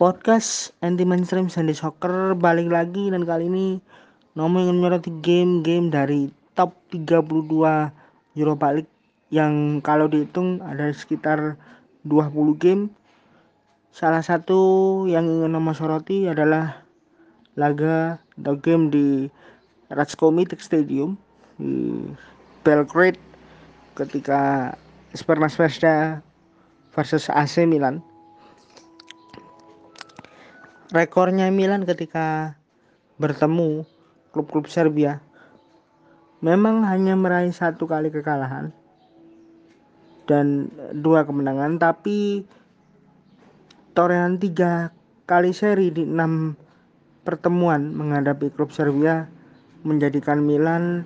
podcast anti mainstream Sunday Soccer balik lagi dan kali ini Nomo ingin menyoroti game-game dari top 32 Europa League yang kalau dihitung ada sekitar 20 game. Salah satu yang ingin Nomo soroti adalah laga atau game di Ratsko Stadium di Belgrade ketika Spermas Vesda versus AC Milan rekornya Milan ketika bertemu klub-klub Serbia. Memang hanya meraih satu kali kekalahan dan dua kemenangan tapi torehan tiga kali seri di enam pertemuan menghadapi klub Serbia menjadikan Milan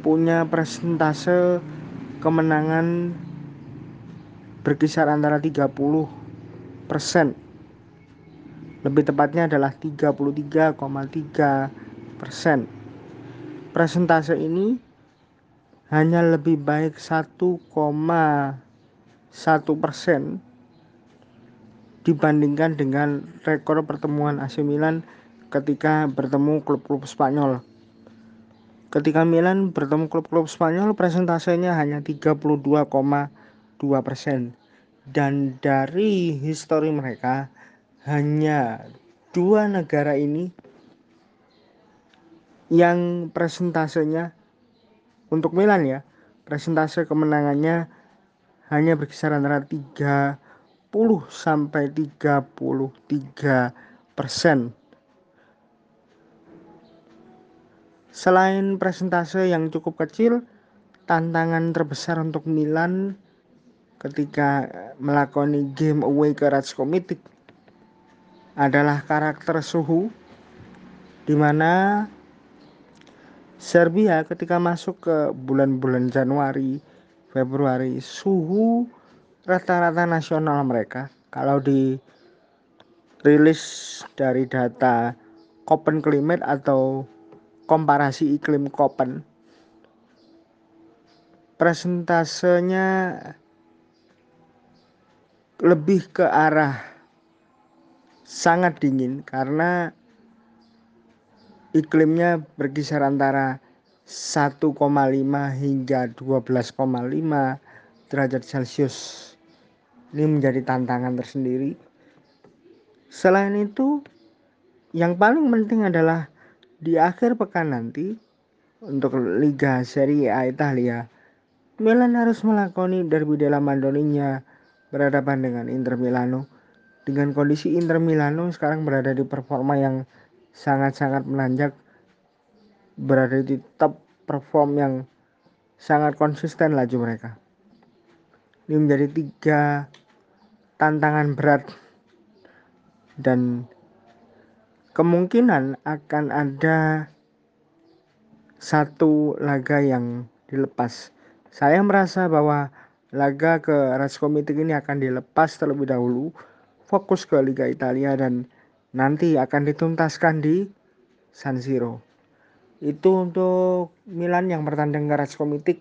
punya persentase kemenangan berkisar antara 30 persen lebih tepatnya adalah 33,3 persen. Presentase ini hanya lebih baik 1,1 persen dibandingkan dengan rekor pertemuan AC Milan ketika bertemu klub-klub Spanyol. Ketika Milan bertemu klub-klub Spanyol, presentasenya hanya 32,2 persen. Dan dari histori mereka, hanya dua negara ini yang presentasenya untuk Milan ya presentase kemenangannya hanya berkisar antara 30 sampai 33 persen. Selain presentase yang cukup kecil, tantangan terbesar untuk Milan ketika melakoni game away ke Ratsko Mitic adalah karakter suhu di mana Serbia ketika masuk ke bulan-bulan Januari, Februari, suhu rata-rata nasional mereka. Kalau di rilis dari data Koppen Climate atau komparasi iklim Koppen presentasenya lebih ke arah sangat dingin karena iklimnya berkisar antara 1,5 hingga 12,5 derajat Celcius. Ini menjadi tantangan tersendiri. Selain itu, yang paling penting adalah di akhir pekan nanti untuk Liga Serie A Italia, Milan harus melakoni derby della Madonnina berhadapan dengan Inter Milano dengan kondisi Inter Milano sekarang berada di performa yang sangat-sangat menanjak berada di top perform yang sangat konsisten laju mereka. Ini menjadi tiga tantangan berat dan kemungkinan akan ada satu laga yang dilepas. Saya merasa bahwa laga ke Ras Komitik ini akan dilepas terlebih dahulu fokus ke Liga Italia dan nanti akan dituntaskan di San Siro. Itu untuk Milan yang bertanding ke Ras Komitik.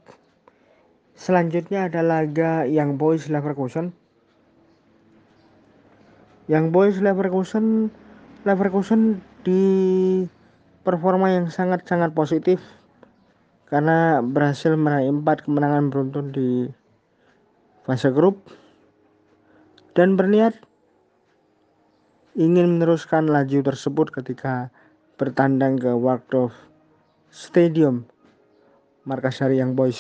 Selanjutnya ada laga yang Boys Leverkusen. Yang Boys Leverkusen Leverkusen di performa yang sangat-sangat positif karena berhasil meraih empat kemenangan beruntun di fase grup dan berniat ingin meneruskan laju tersebut ketika bertandang ke Waldorf Stadium markas dari Young Boys.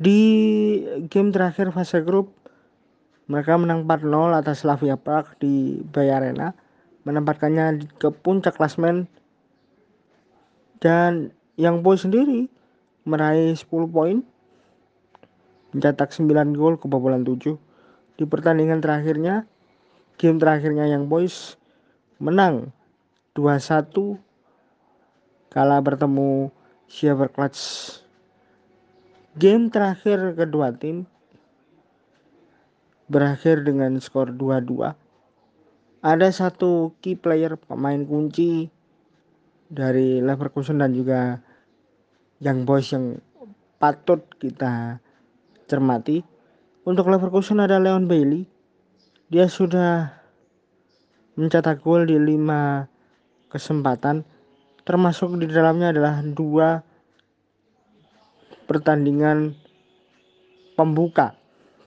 Di game terakhir fase grup mereka menang 4-0 atas Slavia Prague di Bay Arena menempatkannya ke puncak klasmen dan Young Boys sendiri meraih 10 poin mencetak 9 gol kebobolan 7 di pertandingan terakhirnya game terakhirnya yang boys menang 2-1 kala bertemu Clutch. Game terakhir kedua tim berakhir dengan skor 2-2. Ada satu key player pemain kunci dari Leverkusen dan juga yang boys yang patut kita cermati. Untuk Leverkusen ada Leon Bailey dia sudah mencetak gol di lima kesempatan. Termasuk di dalamnya adalah dua pertandingan pembuka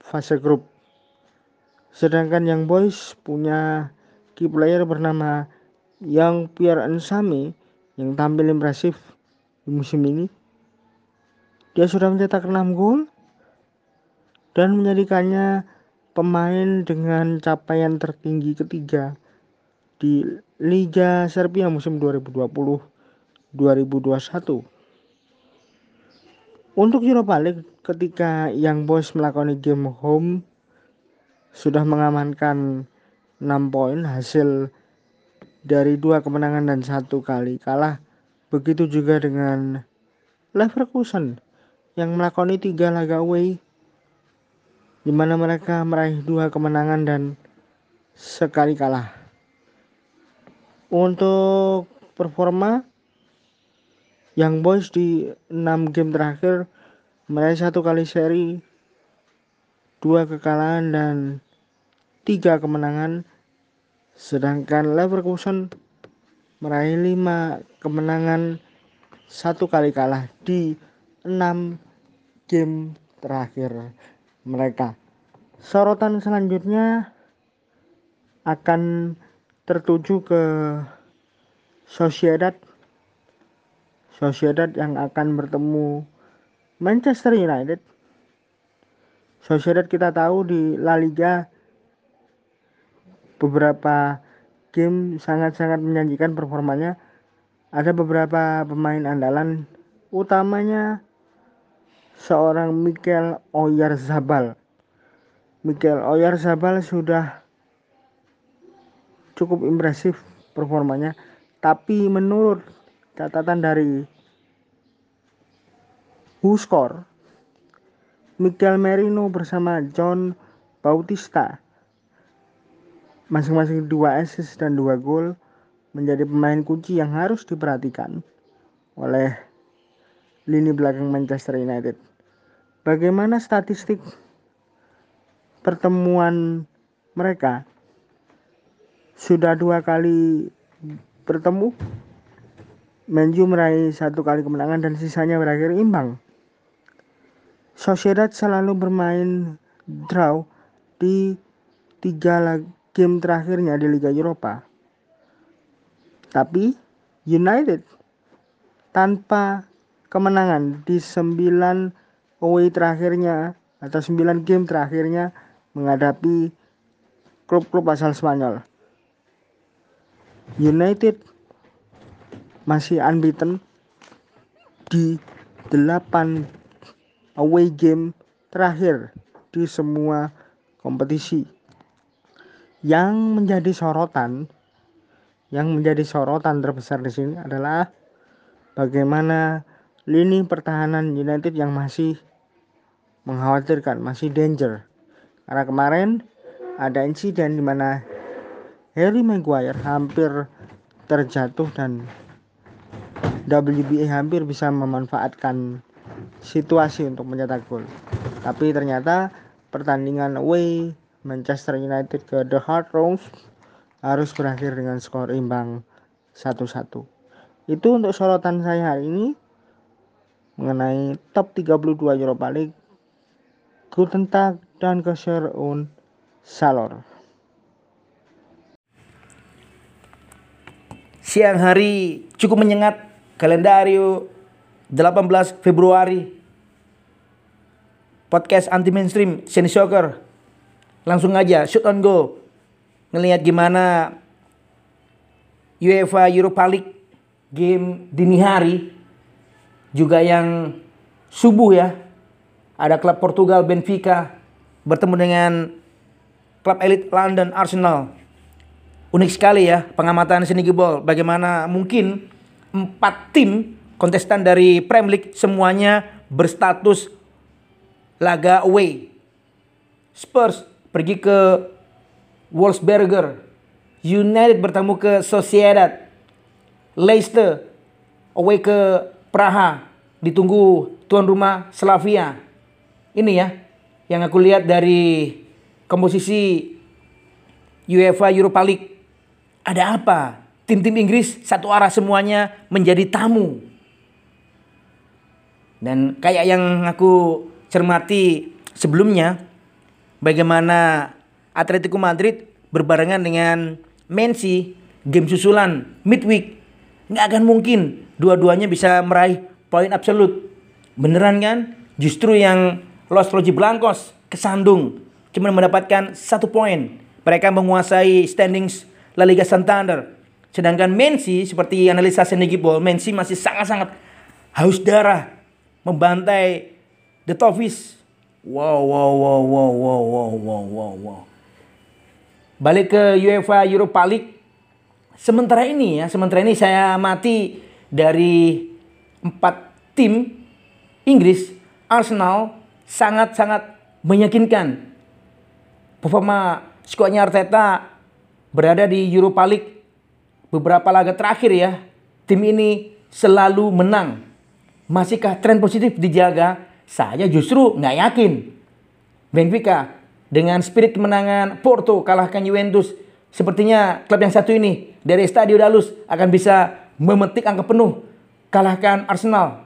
fase grup. Sedangkan yang boys punya key player bernama yang Pierre Ensame yang tampil impresif di musim ini. Dia sudah mencetak 6 gol dan menjadikannya pemain dengan capaian tertinggi ketiga di Liga Serbia musim 2020-2021. Untuk Europa League ketika Young Boys melakukan game home sudah mengamankan 6 poin hasil dari dua kemenangan dan satu kali kalah. Begitu juga dengan Leverkusen yang melakoni tiga laga away di mana mereka meraih dua kemenangan dan sekali kalah. Untuk performa yang Boys di 6 game terakhir meraih satu kali seri, dua kekalahan dan tiga kemenangan. Sedangkan Leverkusen meraih lima kemenangan, satu kali kalah di enam game terakhir mereka. Sorotan selanjutnya akan tertuju ke Sociedad. Sociedad yang akan bertemu Manchester United. Sociedad kita tahu di La Liga beberapa game sangat-sangat menjanjikan performanya. Ada beberapa pemain andalan utamanya seorang Mikel Oyarzabal Mikel Oyarzabal sudah cukup impresif performanya tapi menurut catatan dari WhoScore Miguel Merino bersama John Bautista masing-masing dua assist dan dua gol menjadi pemain kunci yang harus diperhatikan oleh lini belakang Manchester United. Bagaimana statistik pertemuan mereka sudah dua kali bertemu Manju meraih satu kali kemenangan dan sisanya berakhir imbang. Sociedad selalu bermain draw di tiga game terakhirnya di Liga Eropa. Tapi United tanpa kemenangan di sembilan away terakhirnya atau sembilan game terakhirnya menghadapi klub-klub asal Spanyol. United masih unbeaten di 8 away game terakhir di semua kompetisi. Yang menjadi sorotan yang menjadi sorotan terbesar di sini adalah bagaimana lini pertahanan United yang masih mengkhawatirkan, masih danger. Karena kemarin ada insiden di mana Harry Maguire hampir terjatuh dan WBA hampir bisa memanfaatkan situasi untuk mencetak gol. Tapi ternyata pertandingan away Manchester United ke The Hard Rose harus berakhir dengan skor imbang 1-1. Itu untuk sorotan saya hari ini mengenai top 32 Europa League. Guten Tag dan Kesher und Salor. siang hari cukup menyengat kalendario 18 Februari podcast anti mainstream Seni Soccer langsung aja shoot on go ngelihat gimana UEFA Europa League game dini hari juga yang subuh ya ada klub Portugal Benfica bertemu dengan klub elit London Arsenal unik sekali ya pengamatan seni gebol. Bagaimana mungkin empat tim kontestan dari Premier League semuanya berstatus laga away. Spurs pergi ke Wolfsberger. United bertemu ke Sociedad. Leicester away ke Praha. Ditunggu tuan rumah Slavia. Ini ya yang aku lihat dari komposisi UEFA Europa League Ada apa? Tim-tim Inggris satu arah semuanya menjadi tamu. Dan kayak yang aku cermati sebelumnya, bagaimana Atletico Madrid berbarengan dengan Messi game susulan midweek nggak akan mungkin dua-duanya bisa meraih poin absolut. Beneran kan? Justru yang Los Blancos kesandung cuma mendapatkan satu poin. Mereka menguasai standings La Liga Santander. Sedangkan Messi seperti analisa Senegibol, Messi masih sangat-sangat haus darah membantai The Toffees. Wow, wow, wow, wow, wow, wow, wow, wow, wow. Balik ke UEFA Europa League. Sementara ini ya, sementara ini saya mati dari empat tim Inggris, Arsenal sangat-sangat meyakinkan. Performa skuadnya Arteta berada di Europa League beberapa laga terakhir ya. Tim ini selalu menang Masihkah tren positif dijaga? Saya justru nggak yakin. Benfica dengan spirit kemenangan Porto kalahkan Juventus. Sepertinya klub yang satu ini dari Stadio Dalus akan bisa memetik angka penuh kalahkan Arsenal.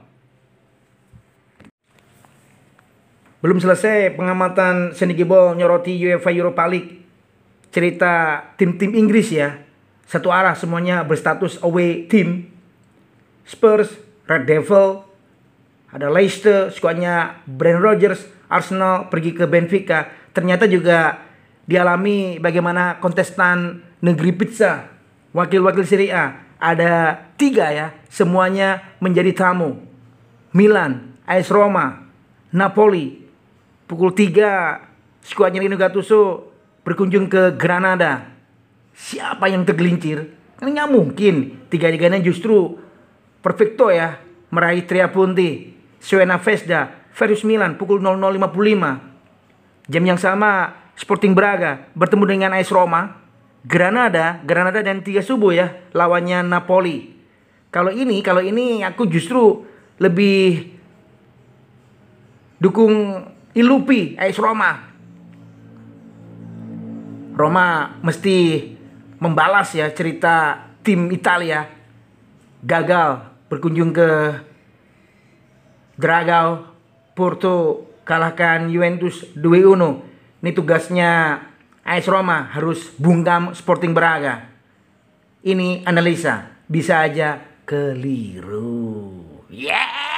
Belum selesai pengamatan Seni Gibol nyoroti UEFA Europa League. Cerita tim-tim Inggris ya. Satu arah semuanya berstatus away team. Spurs, Red Devil, ada Leicester, skuadnya Brand Rodgers, Arsenal pergi ke Benfica. Ternyata juga dialami bagaimana kontestan negeri pizza, wakil-wakil Serie A. Ada tiga ya, semuanya menjadi tamu. Milan, AS Roma, Napoli. Pukul tiga, skuadnya Rino Gattuso berkunjung ke Granada. Siapa yang tergelincir? Kan nggak mungkin. Tiga-tiganya justru perfecto ya meraih Triapunti. Suena Vesda versus Milan pukul 00.55. Jam yang sama Sporting Braga bertemu dengan AS Roma. Granada, Granada dan tiga subuh ya lawannya Napoli. Kalau ini, kalau ini aku justru lebih dukung Ilupi AS Roma. Roma mesti membalas ya cerita tim Italia gagal berkunjung ke Dragao Porto kalahkan Juventus 2-1. Ini tugasnya AS Roma harus bungkam Sporting Braga. Ini analisa bisa aja keliru. Yeah!